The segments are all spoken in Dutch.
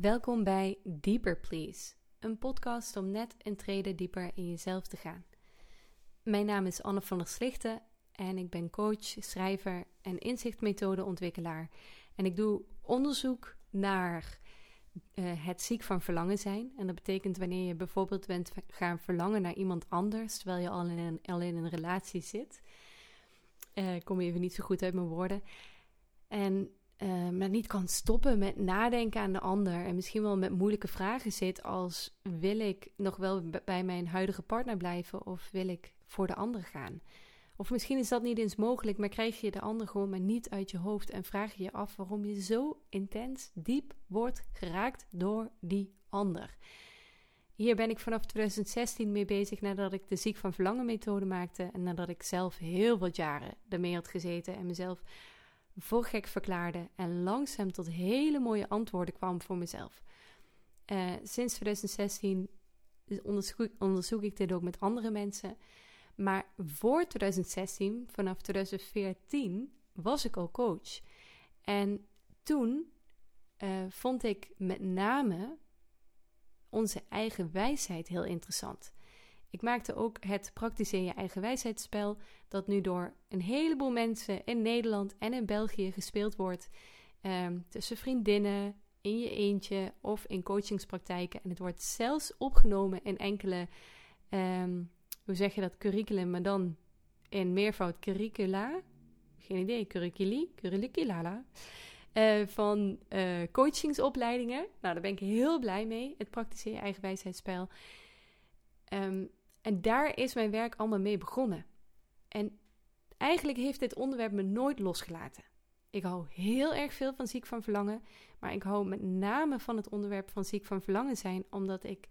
Welkom bij Deeper Please, een podcast om net een trede dieper in jezelf te gaan. Mijn naam is Anne van der Slichten en ik ben coach, schrijver en inzichtmethodeontwikkelaar. En ik doe onderzoek naar uh, het ziek van verlangen zijn. En dat betekent wanneer je bijvoorbeeld bent gaan verlangen naar iemand anders, terwijl je al in een, een relatie zit. Uh, ik kom even niet zo goed uit mijn woorden. En uh, maar niet kan stoppen met nadenken aan de ander. En misschien wel met moeilijke vragen zit als wil ik nog wel bij mijn huidige partner blijven of wil ik voor de ander gaan? Of misschien is dat niet eens mogelijk, maar krijg je de ander gewoon maar niet uit je hoofd en vraag je je af waarom je zo intens diep wordt geraakt door die ander. Hier ben ik vanaf 2016 mee bezig nadat ik de ziek van verlangen methode maakte en nadat ik zelf heel wat jaren ermee had gezeten en mezelf voor gek verklaarde en langzaam tot hele mooie antwoorden kwam voor mezelf. Uh, sinds 2016 onderzoek, onderzoek ik dit ook met andere mensen. Maar voor 2016, vanaf 2014, was ik al coach. En toen uh, vond ik met name onze eigen wijsheid heel interessant. Ik maakte ook het praktische je eigen wijsheidsspel, dat nu door een heleboel mensen in Nederland en in België gespeeld wordt. Um, tussen vriendinnen, in je eentje of in coachingspraktijken. En het wordt zelfs opgenomen in enkele, um, hoe zeg je dat, curriculum, maar dan in meervoud curricula. Geen idee, curriculi, curriculala. Uh, van uh, coachingsopleidingen. Nou, daar ben ik heel blij mee. Het praktische je eigen wijsheidsspel. Um, en daar is mijn werk allemaal mee begonnen. En eigenlijk heeft dit onderwerp me nooit losgelaten. Ik hou heel erg veel van ziek van verlangen, maar ik hou met name van het onderwerp van ziek van verlangen zijn, omdat ik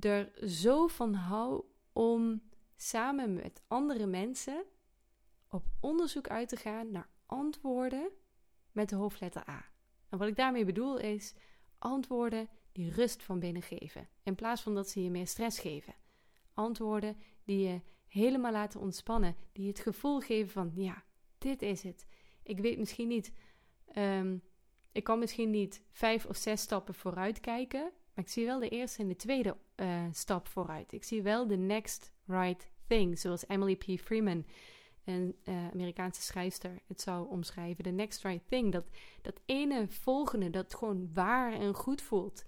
er zo van hou om samen met andere mensen op onderzoek uit te gaan naar antwoorden met de hoofdletter A. En wat ik daarmee bedoel is antwoorden die rust van binnen geven, in plaats van dat ze je meer stress geven antwoorden die je helemaal laten ontspannen, die het gevoel geven van ja, dit is het. Ik weet misschien niet, um, ik kan misschien niet vijf of zes stappen vooruit kijken, maar ik zie wel de eerste en de tweede uh, stap vooruit. Ik zie wel de next right thing, zoals Emily P. Freeman, een uh, Amerikaanse schrijfster, het zou omschrijven. De next right thing, dat, dat ene volgende, dat gewoon waar en goed voelt.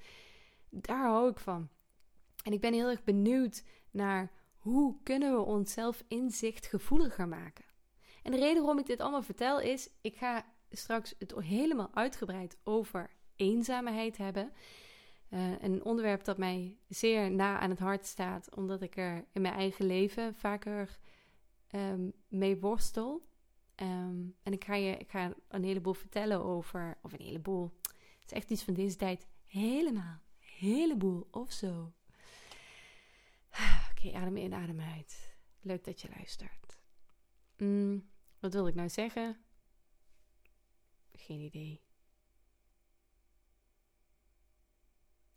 Daar hou ik van. En ik ben heel erg benieuwd naar hoe kunnen we onszelf inzicht gevoeliger maken. En de reden waarom ik dit allemaal vertel is, ik ga straks het helemaal uitgebreid over eenzaamheid hebben. Uh, een onderwerp dat mij zeer na aan het hart staat, omdat ik er in mijn eigen leven vaker um, mee worstel. Um, en ik ga je ik ga een heleboel vertellen over, of een heleboel, het is echt iets van deze tijd, helemaal, heleboel of zo. Oké, adem in, adem uit. Leuk dat je luistert. Mm, wat wil ik nou zeggen? Geen idee.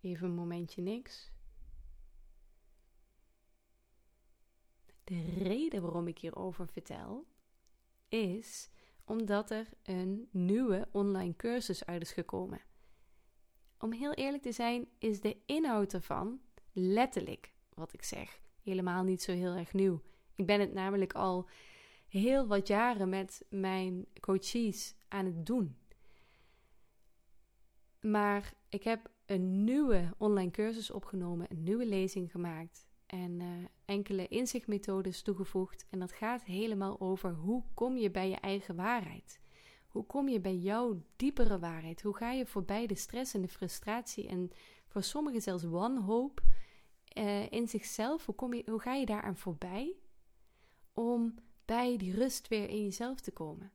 Even een momentje niks. De reden waarom ik hierover vertel is omdat er een nieuwe online cursus uit is gekomen. Om heel eerlijk te zijn, is de inhoud ervan letterlijk wat ik zeg helemaal niet zo heel erg nieuw. Ik ben het namelijk al heel wat jaren met mijn coaches aan het doen. Maar ik heb een nieuwe online cursus opgenomen, een nieuwe lezing gemaakt en uh, enkele inzichtmethodes toegevoegd. En dat gaat helemaal over hoe kom je bij je eigen waarheid? Hoe kom je bij jouw diepere waarheid? Hoe ga je voorbij de stress en de frustratie en voor sommigen zelfs wanhoop uh, in zichzelf, hoe, kom je, hoe ga je daaraan voorbij om bij die rust weer in jezelf te komen?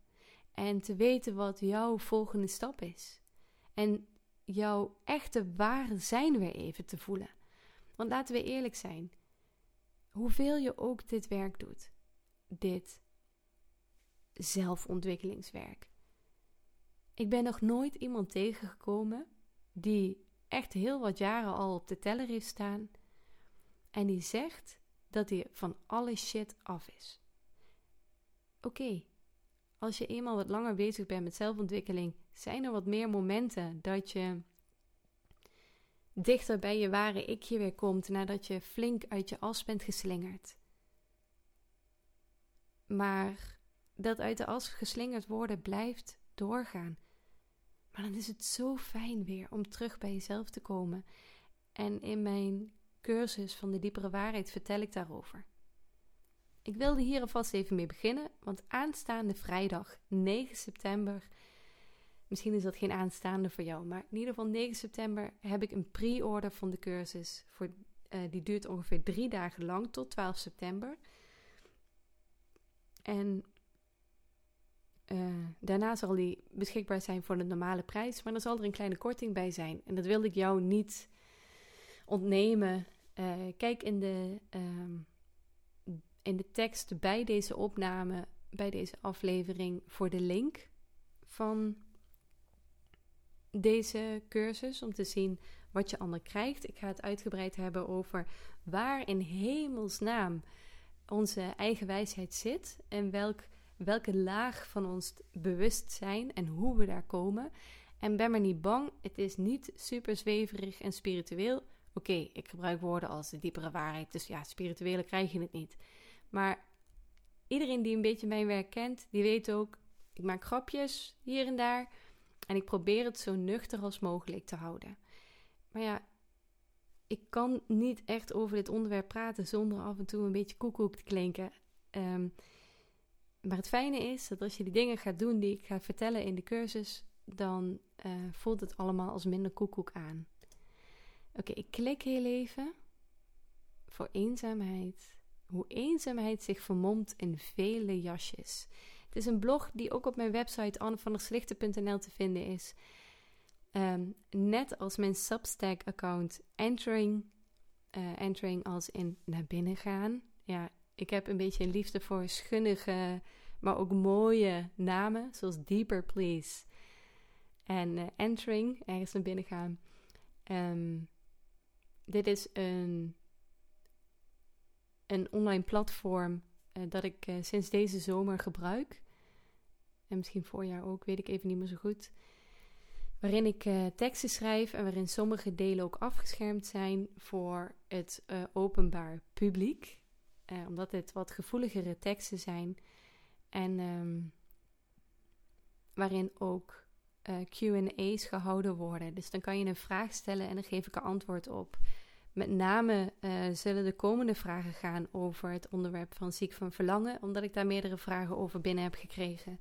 En te weten wat jouw volgende stap is. En jouw echte ware zijn weer even te voelen. Want laten we eerlijk zijn, hoeveel je ook dit werk doet, dit zelfontwikkelingswerk. Ik ben nog nooit iemand tegengekomen die echt heel wat jaren al op de teller heeft staan en die zegt dat hij van alle shit af is. Oké, als je eenmaal wat langer bezig bent met zelfontwikkeling, zijn er wat meer momenten dat je dichter bij je ware ikje weer komt nadat je flink uit je as bent geslingerd. Maar dat uit de as geslingerd worden blijft doorgaan. Maar dan is het zo fijn weer om terug bij jezelf te komen. En in mijn cursus van de diepere waarheid vertel ik daarover. Ik wilde hier alvast even mee beginnen, want aanstaande vrijdag 9 september, misschien is dat geen aanstaande voor jou, maar in ieder geval 9 september heb ik een pre-order van de cursus. Voor, uh, die duurt ongeveer drie dagen lang tot 12 september. En uh, daarna zal die beschikbaar zijn voor de normale prijs, maar dan zal er een kleine korting bij zijn. En dat wilde ik jou niet ontnemen. Uh, kijk in de, uh, in de tekst bij deze opname, bij deze aflevering, voor de link van deze cursus om te zien wat je allemaal krijgt. Ik ga het uitgebreid hebben over waar in hemelsnaam onze eigen wijsheid zit en welk welke laag van ons bewustzijn en hoe we daar komen. En ben maar niet bang, het is niet super zweverig en spiritueel. Oké, ik gebruik woorden als de diepere waarheid, dus ja, spirituele krijg je het niet. Maar iedereen die een beetje mijn werk kent, die weet ook, ik maak grapjes hier en daar en ik probeer het zo nuchter als mogelijk te houden. Maar ja, ik kan niet echt over dit onderwerp praten zonder af en toe een beetje koekoek te klinken. Um, maar het fijne is dat als je die dingen gaat doen die ik ga vertellen in de cursus, dan uh, voelt het allemaal als minder koekoek aan. Oké, ik klik heel even voor eenzaamheid. Hoe eenzaamheid zich vermomt in vele jasjes. Het is een blog die ook op mijn website annevanderslichten.nl te vinden is. Um, net als mijn Substack-account Entering. Uh, entering als in naar binnen gaan. Ja, ik heb een beetje een liefde voor schunnige, maar ook mooie namen, zoals Deeper Please en uh, Entering, ergens naar binnen gaan. Um, dit is een, een online platform uh, dat ik uh, sinds deze zomer gebruik. En misschien voorjaar ook, weet ik even niet meer zo goed. Waarin ik teksten schrijf en waarin sommige delen ook afgeschermd zijn voor het openbaar publiek. Omdat dit wat gevoeligere teksten zijn. En um, waarin ook eh, QA's gehouden worden. Dus dan kan je een vraag stellen en dan geef ik er antwoord op. Met name uh, zullen de komende vragen gaan over het onderwerp van ziek van verlangen, omdat ik daar meerdere vragen over binnen heb gekregen.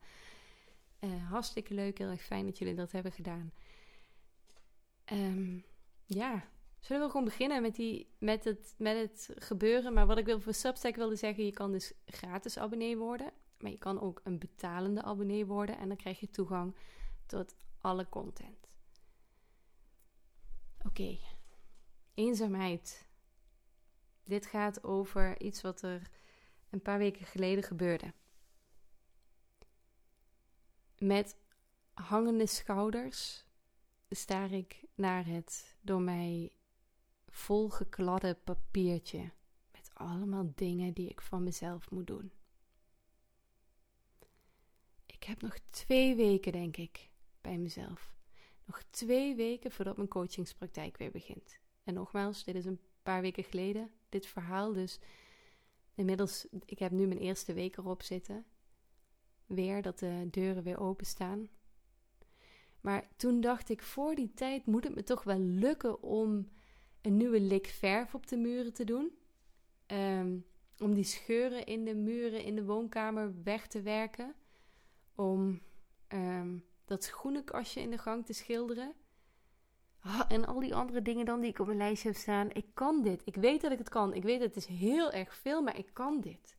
hartstikke leuk, heel erg fijn dat jullie dat hebben gedaan. Um, ja, Zullen we gewoon beginnen met, die, met, het, met het gebeuren? Maar wat ik wil voor Substack wilde zeggen, je kan dus gratis abonnee worden. Maar je kan ook een betalende abonnee worden. En dan krijg je toegang tot alle content. Oké, eenzaamheid. Dit gaat over iets wat er een paar weken geleden gebeurde. Met hangende schouders staar ik naar het door mij volgekladde papiertje met allemaal dingen die ik van mezelf moet doen. Ik heb nog twee weken, denk ik, bij mezelf. Nog twee weken voordat mijn coachingspraktijk weer begint. En nogmaals, dit is een paar weken geleden, dit verhaal. Dus inmiddels, ik heb nu mijn eerste week erop zitten. Weer dat de deuren weer openstaan. Maar toen dacht ik, voor die tijd moet het me toch wel lukken om een nieuwe lik verf op de muren te doen. Ehm, om die scheuren in de muren in de woonkamer weg te werken. Om um, dat schoenenkastje in de gang te schilderen. Ah, en al die andere dingen dan die ik op mijn lijstje heb staan. Ik kan dit. Ik weet dat ik het kan. Ik weet dat het is heel erg veel, maar ik kan dit.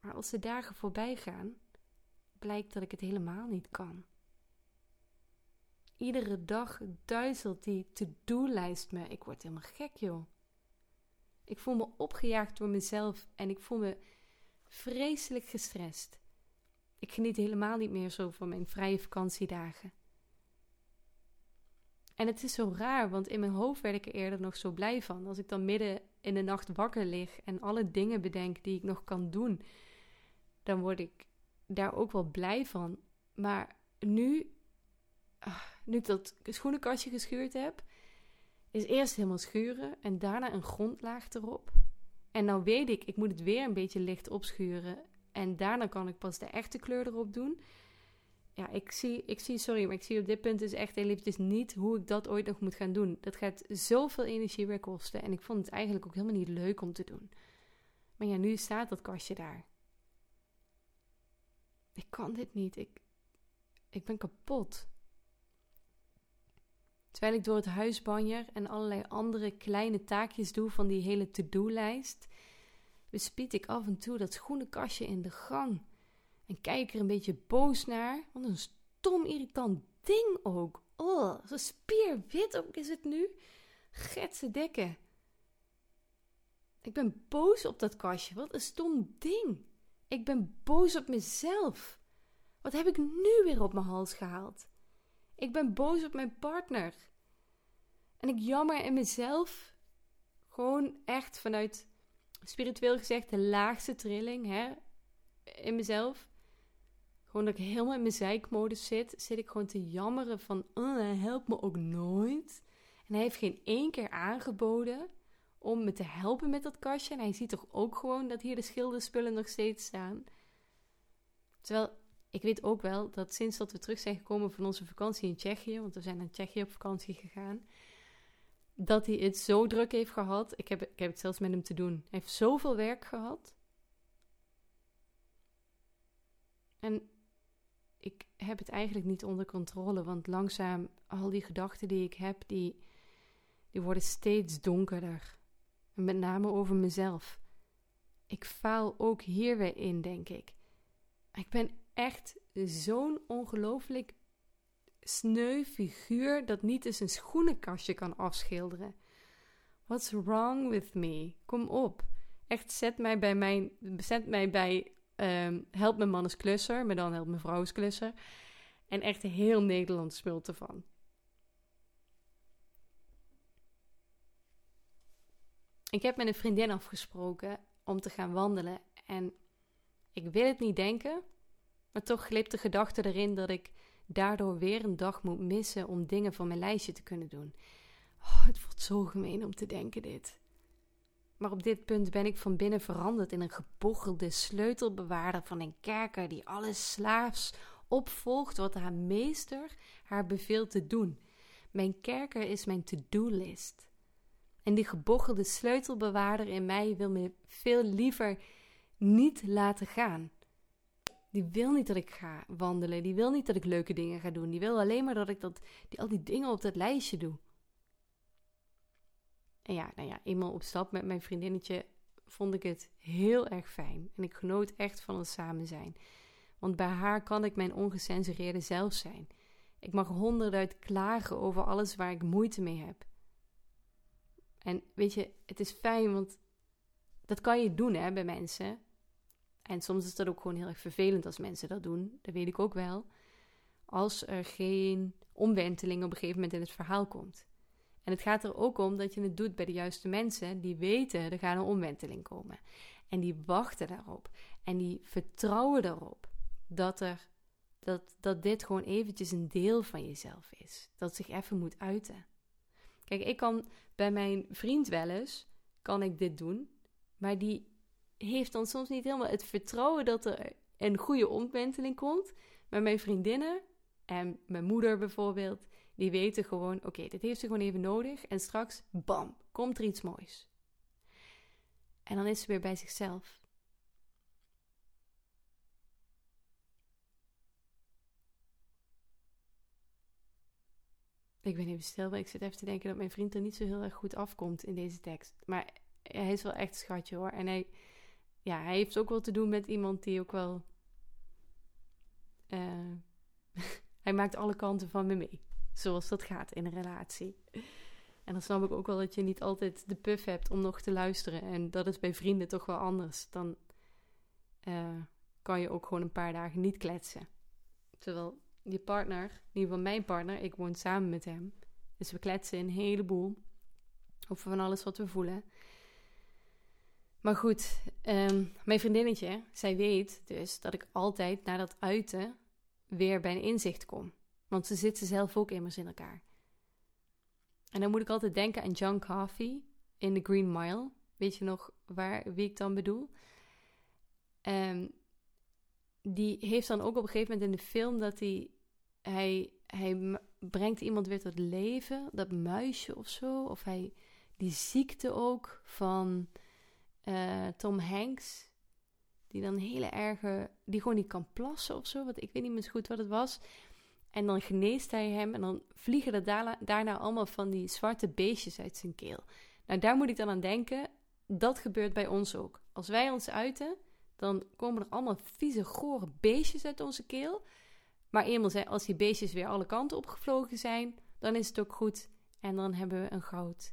Maar als de dagen voorbij gaan, blijkt dat ik het helemaal niet kan. Iedere dag duizelt die to-do-lijst me. Ik word helemaal gek, joh. Ik voel me opgejaagd door mezelf en ik voel me vreselijk gestrest. Ik geniet helemaal niet meer zo van mijn vrije vakantiedagen. En het is zo raar, want in mijn hoofd werd ik er eerder nog zo blij van. Als ik dan midden in de nacht wakker lig en alle dingen bedenk die ik nog kan doen, dan word ik daar ook wel blij van. Maar nu, ah, nu ik dat schoenenkastje geschuurd heb, is eerst helemaal schuren en daarna een grondlaag erop. En nou weet ik, ik moet het weer een beetje licht opschuren. En daarna kan ik pas de echte kleur erop doen. Ja, ik zie, ik zie, sorry, maar ik zie op dit punt dus echt niet hoe ik dat ooit nog moet gaan doen. Dat gaat zoveel energie weer kosten. En ik vond het eigenlijk ook helemaal niet leuk om te doen. Maar ja, nu staat dat kastje daar. Ik kan dit niet. Ik, ik ben kapot. Terwijl ik door het huis banjer en allerlei andere kleine taakjes doe van die hele to-do-lijst, bespied ik af en toe dat schoenenkastje in de gang. En kijk er een beetje boos naar. Wat een stom, irritant ding ook. Oh, zo spierwit ook is het nu. Getse dekken. Ik ben boos op dat kastje. Wat een stom ding. Ik ben boos op mezelf. Wat heb ik nu weer op mijn hals gehaald? Ik ben boos op mijn partner. En ik jammer in mezelf. Gewoon echt vanuit spiritueel gezegd de laagste trilling hè, in mezelf. Gewoon dat ik helemaal in mijn zeikmodus zit. Zit ik gewoon te jammeren van, oh, helpt me ook nooit. En hij heeft geen één keer aangeboden om me te helpen met dat kastje. En hij ziet toch ook gewoon dat hier de schilderspullen nog steeds staan. Terwijl ik weet ook wel dat sinds dat we terug zijn gekomen van onze vakantie in Tsjechië, want we zijn naar Tsjechië op vakantie gegaan, dat hij het zo druk heeft gehad. Ik heb, ik heb het zelfs met hem te doen. Hij heeft zoveel werk gehad. En ik heb het eigenlijk niet onder controle, want langzaam al die gedachten die ik heb, die, die worden steeds donkerder. En met name over mezelf. Ik faal ook hier weer in, denk ik. Ik ben echt zo'n ongelooflijk sneu figuur dat niet eens een schoenenkastje kan afschilderen. What's wrong with me? Kom op. Echt, zet mij bij mijn. Zet mij bij. Um, help mijn man klusser, maar dan help mijn vrouw klusser. En echt heel Nederland smult ervan. Ik heb met een vriendin afgesproken om te gaan wandelen. En ik wil het niet denken, maar toch glipt de gedachte erin dat ik daardoor weer een dag moet missen om dingen van mijn lijstje te kunnen doen. Oh, het voelt zo gemeen om te denken dit. Maar op dit punt ben ik van binnen veranderd in een gebochelde sleutelbewaarder van een kerker die alles slaafs opvolgt wat haar meester haar beveelt te doen. Mijn kerker is mijn to-do-list. En die gebochelde sleutelbewaarder in mij wil me veel liever niet laten gaan. Die wil niet dat ik ga wandelen. Die wil niet dat ik leuke dingen ga doen. Die wil alleen maar dat ik dat, die, al die dingen op dat lijstje doe. En ja, nou ja, eenmaal op stap met mijn vriendinnetje vond ik het heel erg fijn. En ik genoot echt van ons samen zijn. Want bij haar kan ik mijn ongecensureerde zelf zijn. Ik mag honderd klagen over alles waar ik moeite mee heb. En weet je, het is fijn, want dat kan je doen hè, bij mensen. En soms is dat ook gewoon heel erg vervelend als mensen dat doen. Dat weet ik ook wel. Als er geen omwenteling op een gegeven moment in het verhaal komt. En het gaat er ook om dat je het doet bij de juiste mensen die weten er gaat een omwenteling komen. En die wachten daarop. En die vertrouwen daarop dat, er, dat, dat dit gewoon eventjes een deel van jezelf is. Dat zich even moet uiten. Kijk, ik kan bij mijn vriend wel eens, kan ik dit doen. Maar die heeft dan soms niet helemaal het vertrouwen dat er een goede omwenteling komt. Maar mijn vriendinnen en mijn moeder bijvoorbeeld, die weten gewoon: oké, dit heeft ze gewoon even nodig. En straks, bam, komt er iets moois. En dan is ze weer bij zichzelf. Ik ben even stil, maar ik zit even te denken dat mijn vriend er niet zo heel erg goed afkomt in deze tekst. Maar hij is wel echt schatje hoor. En hij, ja, hij heeft ook wel te doen met iemand die ook wel. Uh, hij maakt alle kanten van me mee. Zoals dat gaat in een relatie. En dan snap ik ook wel dat je niet altijd de puff hebt om nog te luisteren. En dat is bij vrienden toch wel anders. Dan uh, kan je ook gewoon een paar dagen niet kletsen. Terwijl je partner, in ieder geval mijn partner, ik woon samen met hem. Dus we kletsen een heleboel over van alles wat we voelen. Maar goed, um, mijn vriendinnetje, zij weet dus dat ik altijd na dat uiten weer bij een inzicht kom. Want ze zitten zelf ook immers in elkaar. En dan moet ik altijd denken aan John Coffey in The Green Mile. Weet je nog waar, wie ik dan bedoel? Um, die heeft dan ook op een gegeven moment in de film dat hij, hij, hij brengt iemand weer tot leven, dat muisje of zo. Of hij, die ziekte ook van uh, Tom Hanks, die dan hele erge, die gewoon niet kan plassen of zo. Want ik weet niet meer zo goed wat het was. En dan geneest hij hem en dan vliegen er daarna, daarna allemaal van die zwarte beestjes uit zijn keel. Nou, daar moet ik dan aan denken. Dat gebeurt bij ons ook. Als wij ons uiten, dan komen er allemaal vieze, gore beestjes uit onze keel. Maar eenmaal zijn, als die beestjes weer alle kanten opgevlogen zijn, dan is het ook goed. En dan hebben we een goud,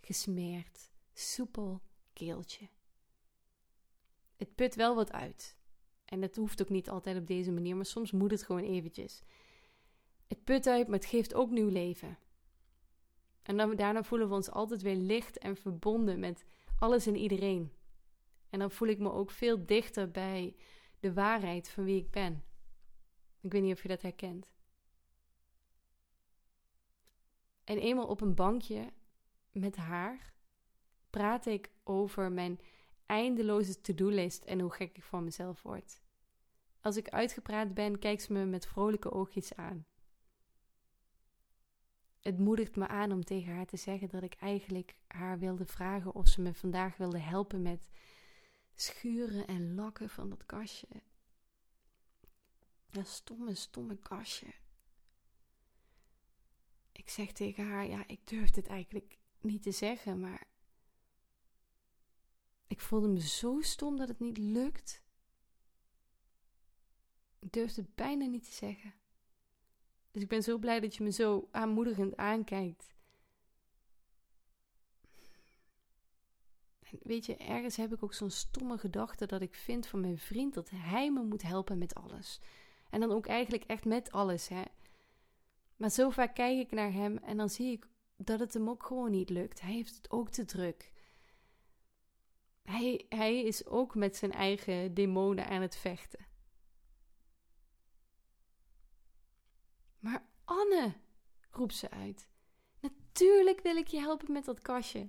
gesmeerd, soepel keeltje. Het put wel wat uit. En het hoeft ook niet altijd op deze manier, maar soms moet het gewoon eventjes. Het put uit, maar het geeft ook nieuw leven. En dan, daarna voelen we ons altijd weer licht en verbonden met alles en iedereen. En dan voel ik me ook veel dichter bij de waarheid van wie ik ben. Ik weet niet of je dat herkent. En eenmaal op een bankje met haar praat ik over mijn eindeloze to-do-list en hoe gek ik van mezelf word. Als ik uitgepraat ben, kijkt ze me met vrolijke oogjes aan. Het moedigt me aan om tegen haar te zeggen dat ik eigenlijk haar wilde vragen of ze me vandaag wilde helpen met schuren en lakken van dat kastje. Dat stomme, stomme kastje. Ik zeg tegen haar: Ja, ik durf dit eigenlijk niet te zeggen, maar. Ik voelde me zo stom dat het niet lukt. Ik durfde het bijna niet te zeggen. Dus ik ben zo blij dat je me zo aanmoedigend aankijkt. Weet je, ergens heb ik ook zo'n stomme gedachte dat ik vind van mijn vriend dat hij me moet helpen met alles. En dan ook eigenlijk echt met alles, hè. Maar zo vaak kijk ik naar hem en dan zie ik dat het hem ook gewoon niet lukt. Hij heeft het ook te druk. Hij, hij is ook met zijn eigen demonen aan het vechten. Maar Anne, roept ze uit. Natuurlijk wil ik je helpen met dat kastje.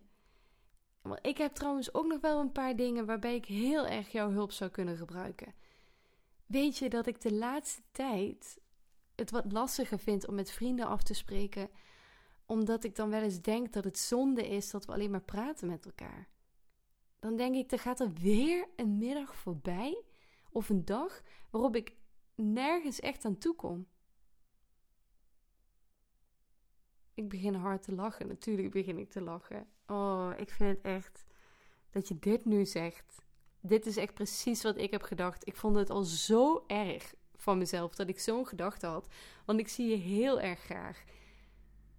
Ik heb trouwens ook nog wel een paar dingen waarbij ik heel erg jouw hulp zou kunnen gebruiken. Weet je dat ik de laatste tijd het wat lastiger vind om met vrienden af te spreken, omdat ik dan wel eens denk dat het zonde is dat we alleen maar praten met elkaar. Dan denk ik, er gaat er weer een middag voorbij of een dag waarop ik nergens echt aan toe kom. Ik begin hard te lachen. Natuurlijk begin ik te lachen. Oh, ik vind het echt dat je dit nu zegt. Dit is echt precies wat ik heb gedacht. Ik vond het al zo erg van mezelf dat ik zo'n gedachte had. Want ik zie je heel erg graag.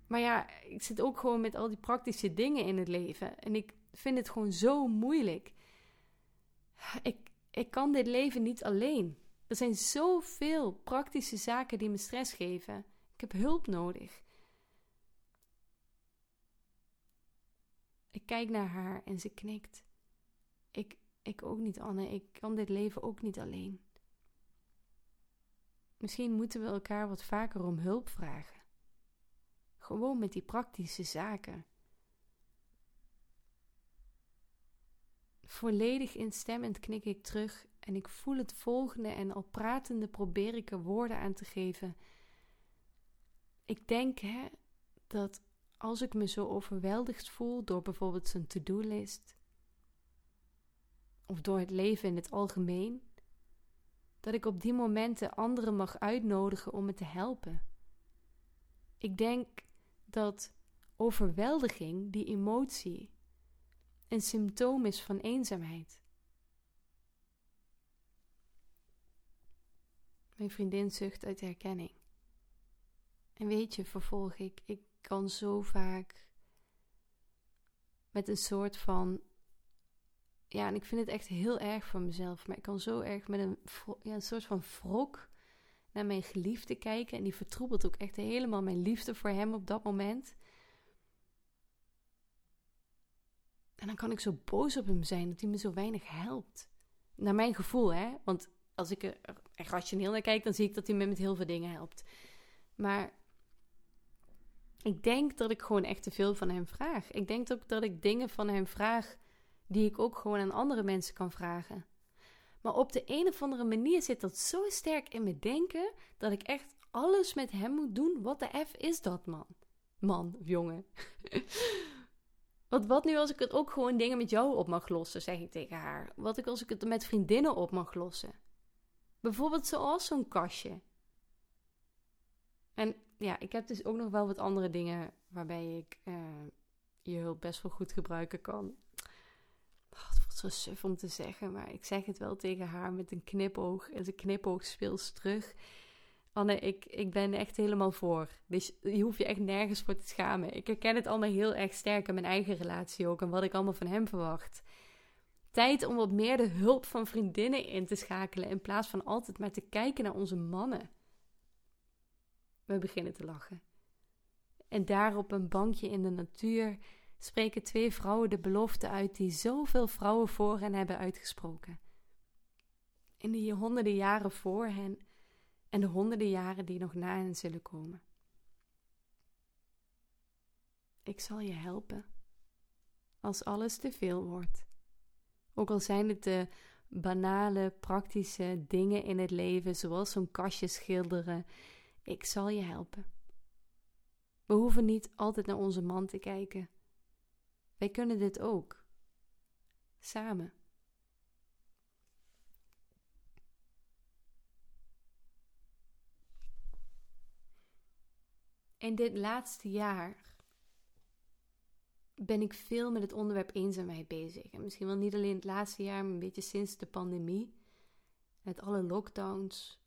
Maar ja, ik zit ook gewoon met al die praktische dingen in het leven. En ik vind het gewoon zo moeilijk. Ik, ik kan dit leven niet alleen. Er zijn zoveel praktische zaken die me stress geven. Ik heb hulp nodig. Ik kijk naar haar en ze knikt. Ik, ik ook niet, Anne. Ik kan dit leven ook niet alleen. Misschien moeten we elkaar wat vaker om hulp vragen. Gewoon met die praktische zaken. Volledig instemmend knik ik terug en ik voel het volgende en al pratende probeer ik er woorden aan te geven. Ik denk hè, dat als ik me zo overweldigd voel door bijvoorbeeld zijn to-do-list of door het leven in het algemeen, dat ik op die momenten anderen mag uitnodigen om me te helpen. Ik denk dat overweldiging, die emotie, een symptoom is van eenzaamheid. Mijn vriendin zucht uit herkenning. En weet je, vervolg ik, ik kan zo vaak met een soort van. Ja, en ik vind het echt heel erg voor mezelf. Maar ik kan zo erg met een, ja, een soort van wrok naar mijn geliefde kijken. En die vertroebelt ook echt helemaal mijn liefde voor hem op dat moment. En dan kan ik zo boos op hem zijn dat hij me zo weinig helpt. Naar mijn gevoel, hè? Want als ik er rationeel naar kijk, dan zie ik dat hij me met heel veel dingen helpt. Maar ik denk dat ik gewoon echt te veel van hem vraag. Ik denk ook dat ik dingen van hem vraag die ik ook gewoon aan andere mensen kan vragen. Maar op de een of andere manier zit dat zo sterk in mijn denken dat ik echt alles met hem moet doen. Wat de F is dat, man? Man jongen. Want wat nu als ik het ook gewoon dingen met jou op mag lossen, zeg ik tegen haar. Wat ik als ik het met vriendinnen op mag lossen. Bijvoorbeeld zoals zo'n kastje. En ja, ik heb dus ook nog wel wat andere dingen waarbij ik uh, je hulp best wel goed gebruiken kan. Oh, het voelt zo suf om te zeggen, maar ik zeg het wel tegen haar met een knipoog. En ze knipoog speelt terug. Anne, ik, ik ben echt helemaal voor. Dus je hoeft je echt nergens voor te schamen. Ik herken het allemaal heel erg sterk in mijn eigen relatie ook en wat ik allemaal van hem verwacht. Tijd om wat meer de hulp van vriendinnen in te schakelen in plaats van altijd maar te kijken naar onze mannen. We beginnen te lachen. En daar op een bankje in de natuur spreken twee vrouwen de belofte uit die zoveel vrouwen voor hen hebben uitgesproken. In de honderden jaren voor hen en de honderden jaren die nog na hen zullen komen. Ik zal je helpen als alles te veel wordt. Ook al zijn het de banale, praktische dingen in het leven, zoals zo'n kastje schilderen, ik zal je helpen. We hoeven niet altijd naar onze man te kijken. Wij kunnen dit ook. Samen. In dit laatste jaar ben ik veel met het onderwerp eenzaamheid bezig. En misschien wel niet alleen het laatste jaar, maar een beetje sinds de pandemie. Met alle lockdowns.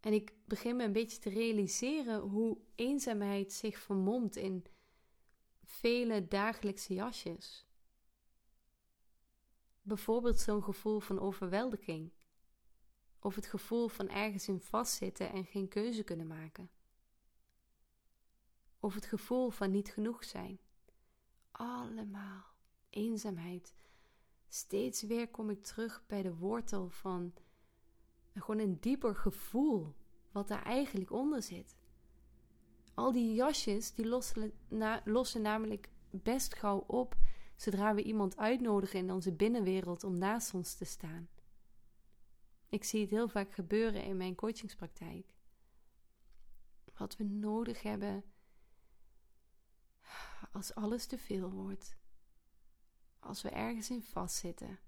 En ik begin me een beetje te realiseren hoe eenzaamheid zich vermomt in vele dagelijkse jasjes. Bijvoorbeeld zo'n gevoel van overweldiging. Of het gevoel van ergens in vastzitten en geen keuze kunnen maken of het gevoel van niet genoeg zijn. Allemaal eenzaamheid. Steeds weer kom ik terug bij de wortel van gewoon een dieper gevoel wat daar eigenlijk onder zit. Al die jasjes die lossen, lossen namelijk best gauw op zodra we iemand uitnodigen in onze binnenwereld om naast ons te staan. Ik zie het heel vaak gebeuren in mijn coachingspraktijk. Wat we nodig hebben als alles te veel wordt. Als we ergens in vastzitten.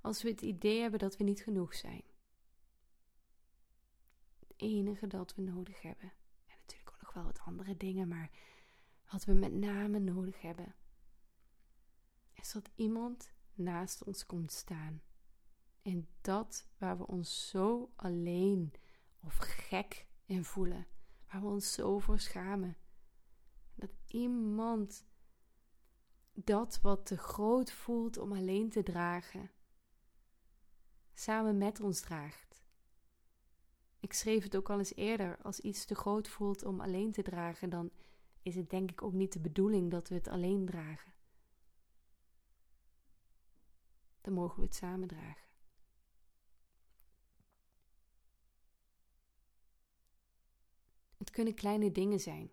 Als we het idee hebben dat we niet genoeg zijn. Het enige dat we nodig hebben. En natuurlijk ook nog wel wat andere dingen, maar wat we met name nodig hebben. Is dat iemand naast ons komt staan. En dat waar we ons zo alleen of gek in voelen. Waar we ons zo voor schamen dat iemand dat wat te groot voelt om alleen te dragen, samen met ons draagt. Ik schreef het ook al eens eerder, als iets te groot voelt om alleen te dragen, dan is het denk ik ook niet de bedoeling dat we het alleen dragen. Dan mogen we het samen dragen. Het kunnen kleine dingen zijn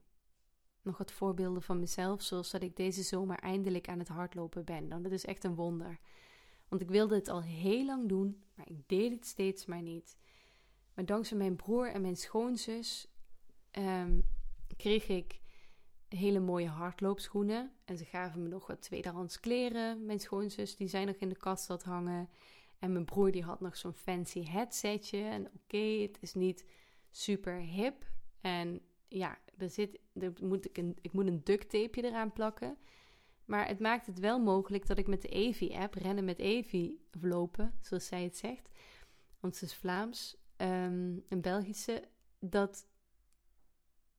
nog wat voorbeelden van mezelf, zoals dat ik deze zomer eindelijk aan het hardlopen ben. Dan, dat is echt een wonder. Want ik wilde het al heel lang doen, maar ik deed het steeds maar niet. Maar dankzij mijn broer en mijn schoonzus um, kreeg ik hele mooie hardloopschoenen. En ze gaven me nog wat tweedehands kleren. Mijn schoonzus, die zijn nog in de kast dat hangen. En mijn broer, die had nog zo'n fancy headsetje. En oké, het is niet super hip. En ja, er zit, moet ik, een, ik moet een duct tapeje eraan plakken. Maar het maakt het wel mogelijk dat ik met de Evi-app, rennen met Evi, of lopen, zoals zij het zegt. Want ze is Vlaams, um, een Belgische, dat.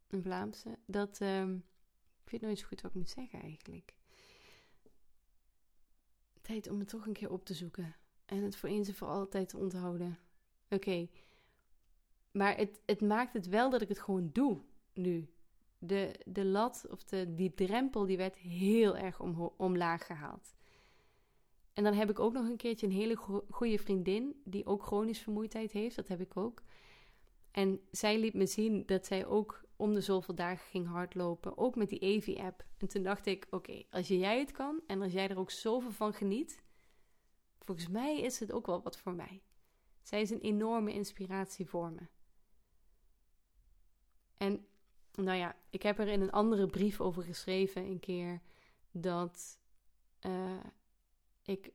Een Vlaamse, dat. Um, ik weet nooit zo goed wat ik moet zeggen eigenlijk. Tijd om het toch een keer op te zoeken. En het voor eens en voor altijd te onthouden. Oké. Maar het, het maakt het wel dat ik het gewoon doe nu. De, de lat of de, die drempel die werd heel erg om, omlaag gehaald. En dan heb ik ook nog een keertje een hele goede vriendin die ook chronisch vermoeidheid heeft. Dat heb ik ook. En zij liet me zien dat zij ook om de zoveel dagen ging hardlopen. Ook met die Evi-app. En toen dacht ik, oké, als jij het kan en als jij er ook zoveel van geniet... Volgens mij is het ook wel wat voor mij. Zij is een enorme inspiratie voor me. En nou ja, ik heb er in een andere brief over geschreven een keer dat uh, ik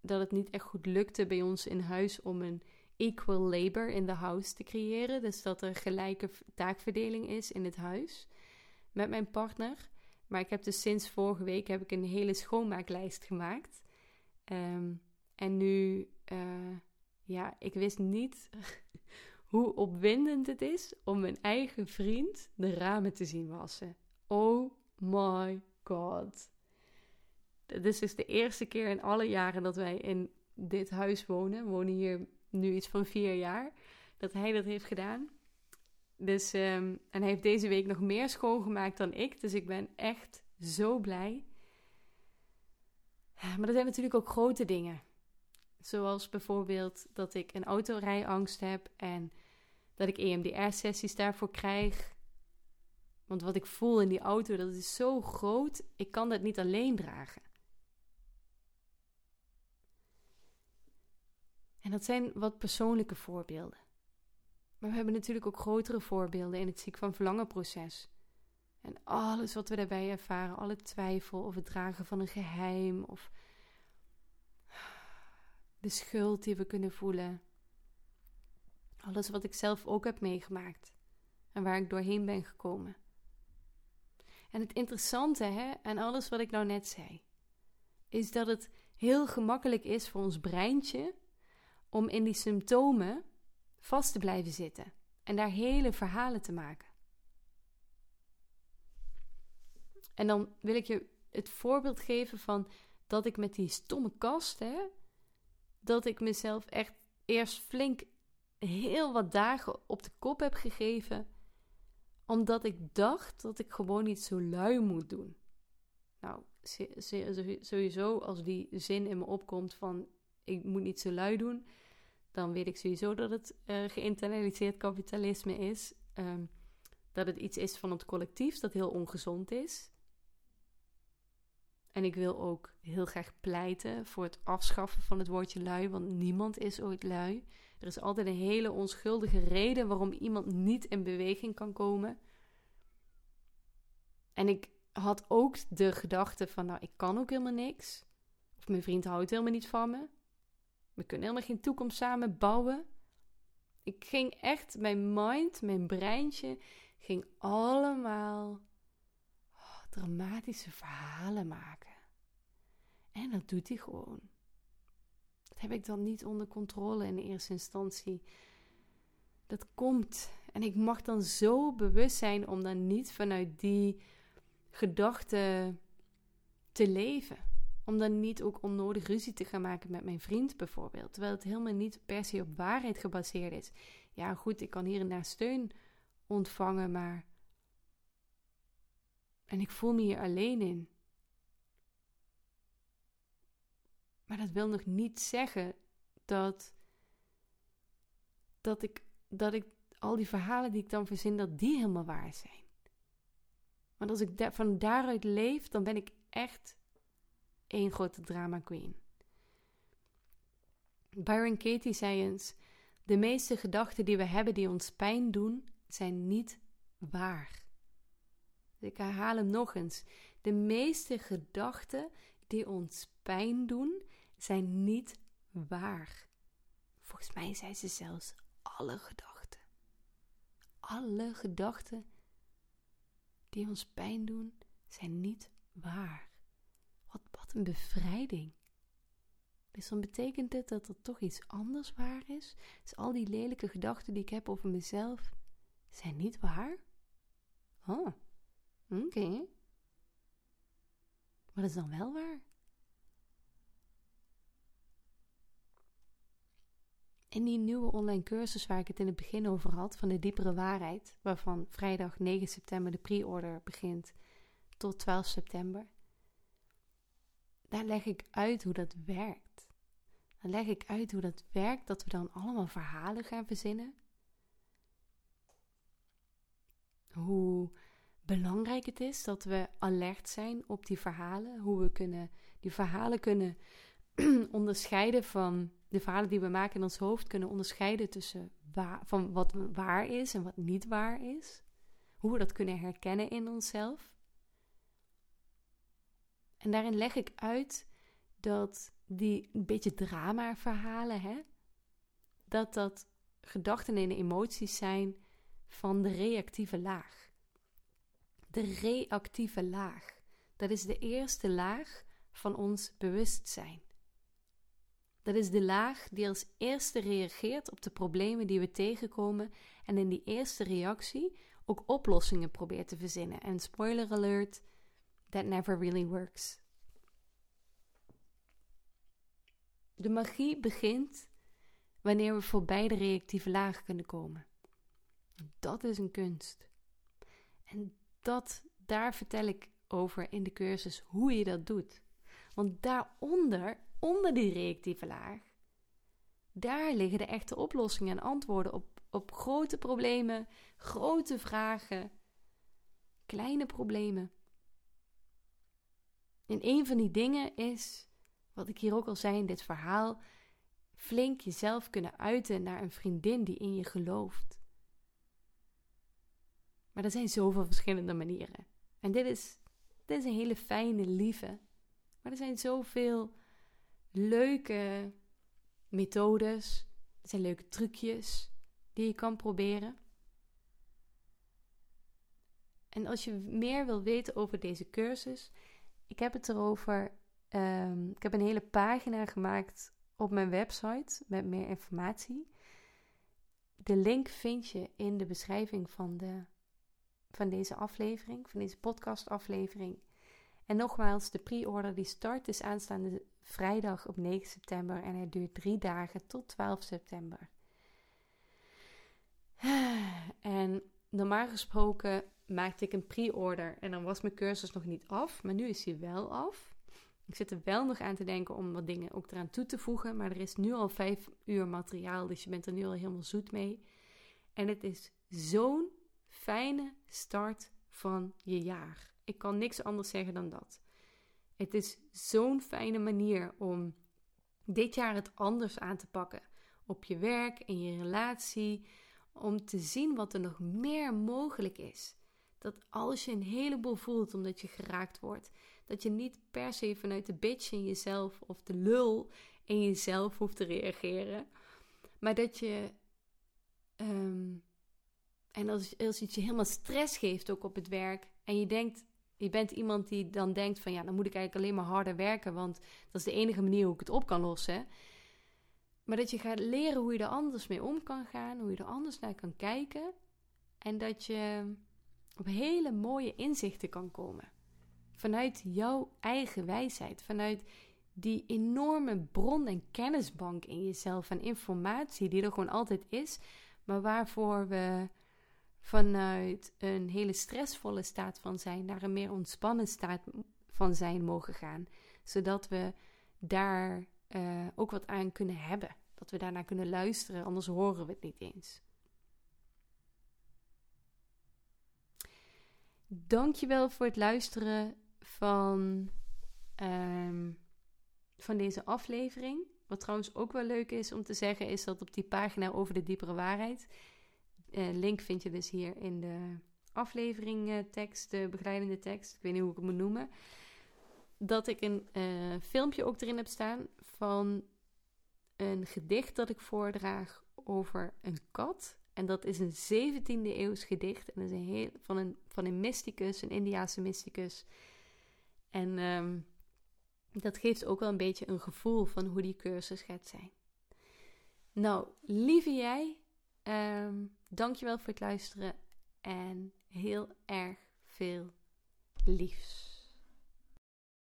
dat het niet echt goed lukte bij ons in huis om een equal labor in the house te creëren. Dus dat er gelijke taakverdeling is in het huis met mijn partner. Maar ik heb dus sinds vorige week heb ik een hele schoonmaaklijst gemaakt. Ehm, en nu, uh, ja, ik wist niet hoe opwindend het is om mijn eigen vriend de ramen te zien wassen. Oh my god. Dit is dus de eerste keer in alle jaren dat wij in dit huis wonen. We wonen hier nu iets van vier jaar. Dat hij dat heeft gedaan. Dus, um, en hij heeft deze week nog meer schoongemaakt dan ik. Dus ik ben echt zo blij. Maar er zijn natuurlijk ook grote dingen. Zoals bijvoorbeeld dat ik een autorijangst heb en dat ik EMDR-sessies daarvoor krijg. Want wat ik voel in die auto, dat is zo groot. Ik kan dat niet alleen dragen. En dat zijn wat persoonlijke voorbeelden. Maar we hebben natuurlijk ook grotere voorbeelden in het ziek van verlangen proces. En alles wat we daarbij ervaren, alle twijfel of het dragen van een geheim of de schuld die we kunnen voelen. Alles wat ik zelf ook heb meegemaakt en waar ik doorheen ben gekomen. En het interessante hè, aan alles wat ik nou net zei, is dat het heel gemakkelijk is voor ons breintje om in die symptomen vast te blijven zitten en daar hele verhalen te maken. En dan wil ik je het voorbeeld geven van dat ik met die stomme kast, hè, dat ik mezelf echt eerst flink heel wat dagen op de kop heb gegeven, omdat ik dacht dat ik gewoon niet zo lui moet doen. Nou, sowieso als die zin in me opkomt van ik moet niet zo lui doen, dan weet ik sowieso dat het uh, geïnternaliseerd kapitalisme is. Ehm, dat het iets is van het collectief dat heel ongezond is. En ik wil ook heel graag pleiten voor het afschaffen van het woordje lui, want niemand is ooit lui. Er is altijd een hele onschuldige reden waarom iemand niet in beweging kan komen. En ik had ook de gedachte van, nou, ik kan ook helemaal niks. Of mijn vriend houdt helemaal niet van me. We kunnen helemaal geen toekomst samen bouwen. Ik ging echt, mijn mind, mijn breintje, ging allemaal oh, dramatische verhalen maken. En dat doet hij gewoon. Dat heb ik dan niet onder controle in eerste instantie. Dat komt. En ik mag dan zo bewust zijn om dan niet vanuit die gedachte te leven. Om dan niet ook onnodig ruzie te gaan maken met mijn vriend bijvoorbeeld. Terwijl het helemaal niet per se op waarheid gebaseerd is. Ja, goed, ik kan hier en daar steun ontvangen, maar. En ik voel me hier alleen in. Maar dat wil nog niet zeggen dat. dat ik. dat ik al die verhalen die ik dan verzin, dat die helemaal waar zijn. Want als ik van daaruit leef, dan ben ik echt één grote drama queen. Byron Katie zei eens: De meeste gedachten die we hebben die ons pijn doen, zijn niet waar. Ik herhaal hem nog eens. De meeste gedachten die ons pijn doen, zijn niet waar. Volgens mij zijn ze zelfs alle gedachten. Alle gedachten die ons pijn doen, zijn niet waar. Wat een bevrijding. Dus dan betekent dit dat er toch iets anders waar is. Dus al die lelijke gedachten die ik heb over mezelf zijn niet waar. Oh, oké. Wat is dan wel waar? In die nieuwe online cursus waar ik het in het begin over had, van de diepere waarheid, waarvan vrijdag 9 september de pre-order begint tot 12 september, daar leg ik uit hoe dat werkt. Dan leg ik uit hoe dat werkt, dat we dan allemaal verhalen gaan verzinnen. hoe belangrijk het is dat we alert zijn op die verhalen. Hoe we kunnen, die verhalen kunnen onderscheiden van de verhalen die we maken in ons hoofd. Kunnen onderscheiden tussen waar, van wat waar is en wat niet waar is. Hoe we dat kunnen herkennen in onszelf. En daarin leg ik uit dat die een beetje drama-verhalen, hè, dat dat gedachten en emoties zijn van de reactieve laag. De reactieve laag, dat is de eerste laag van ons bewustzijn. Dat is de laag die als eerste reageert op de problemen die we tegenkomen en in die eerste reactie ook oplossingen probeert te verzinnen. En spoiler alert, that never really works. De magie begint wanneer we voorbij de reactieve laag kunnen komen. Dat is een kunst. En dat, daar vertel ik over in de cursus hoe je dat doet. Want daaronder, onder die reactieve laag, daar liggen de echte oplossingen en antwoorden op, op grote problemen, grote vragen, kleine problemen. En een van die dingen is, wat ik hier ook al zei in dit verhaal, flink jezelf kunnen uiten naar een vriendin die in je gelooft. Maar er zijn zoveel verschillende manieren. En dit is, dit is een hele fijne, lieve. Maar er zijn zoveel leuke methodes. Er zijn leuke trucjes die je kan proberen. En als je meer wil weten over deze cursus, ik heb het erover. Um, ik heb een hele pagina gemaakt op mijn website met meer informatie. De link vind je in de beschrijving van, de, van deze aflevering, van deze podcastaflevering. En nogmaals, de pre-order die start is aanstaande vrijdag op 9 september en het duurt drie dagen tot 12 september. En normaal gesproken maakte ik een pre-order en dan was mijn cursus nog niet af, maar nu is hij wel af. Ik zit er wel nog aan te denken om wat dingen ook eraan toe te voegen. Maar er is nu al vijf uur materiaal, dus je bent er nu al helemaal zoet mee. En het is zo'n fijne start van je jaar. Ik kan niks anders zeggen dan dat. Het is zo'n fijne manier om dit jaar het anders aan te pakken. Op je werk, in je relatie. Om te zien wat er nog meer mogelijk is. Dat als je een heleboel voelt omdat je geraakt wordt, dat je niet per se vanuit de bitch in jezelf of de lul in jezelf hoeft te reageren. Maar dat je. Ehm, en als, als het je helemaal stress geeft ook op het werk. En je denkt, je bent iemand die dan denkt van ja, dan moet ik eigenlijk alleen maar harder werken. Want dat is de enige manier hoe ik het op kan lossen. Maar dat je gaat leren hoe je er anders mee om kan gaan. Hoe je er anders naar kan kijken. En dat je op hele mooie inzichten kan komen. Vanuit jouw eigen wijsheid, vanuit die enorme bron en kennisbank in jezelf en informatie die er gewoon altijd is, maar waarvoor we vanuit een hele stressvolle staat van zijn naar een meer ontspannen staat van zijn mogen gaan, zodat we daar uh, ook wat aan kunnen hebben, dat we daarnaar kunnen luisteren, anders horen we het niet eens. Dankjewel voor het luisteren van, um, van deze aflevering. Wat trouwens ook wel leuk is om te zeggen, is dat op die pagina over de diepere waarheid. Uh, link vind je dus hier in de aflevering uh, tekst, de begeleidende tekst. Ik weet niet hoe ik het moet noemen. Dat ik een uh, filmpje ook erin heb staan van een gedicht dat ik voordraag over een kat. En dat is een 17e eeuws gedicht. En dat is een heel, van, een, van een mysticus, een Indiaanse mysticus. En um, dat geeft ook wel een beetje een gevoel van hoe die cursus gaat zijn. Nou, lieve jij, um, dankjewel voor het luisteren en heel erg veel liefs.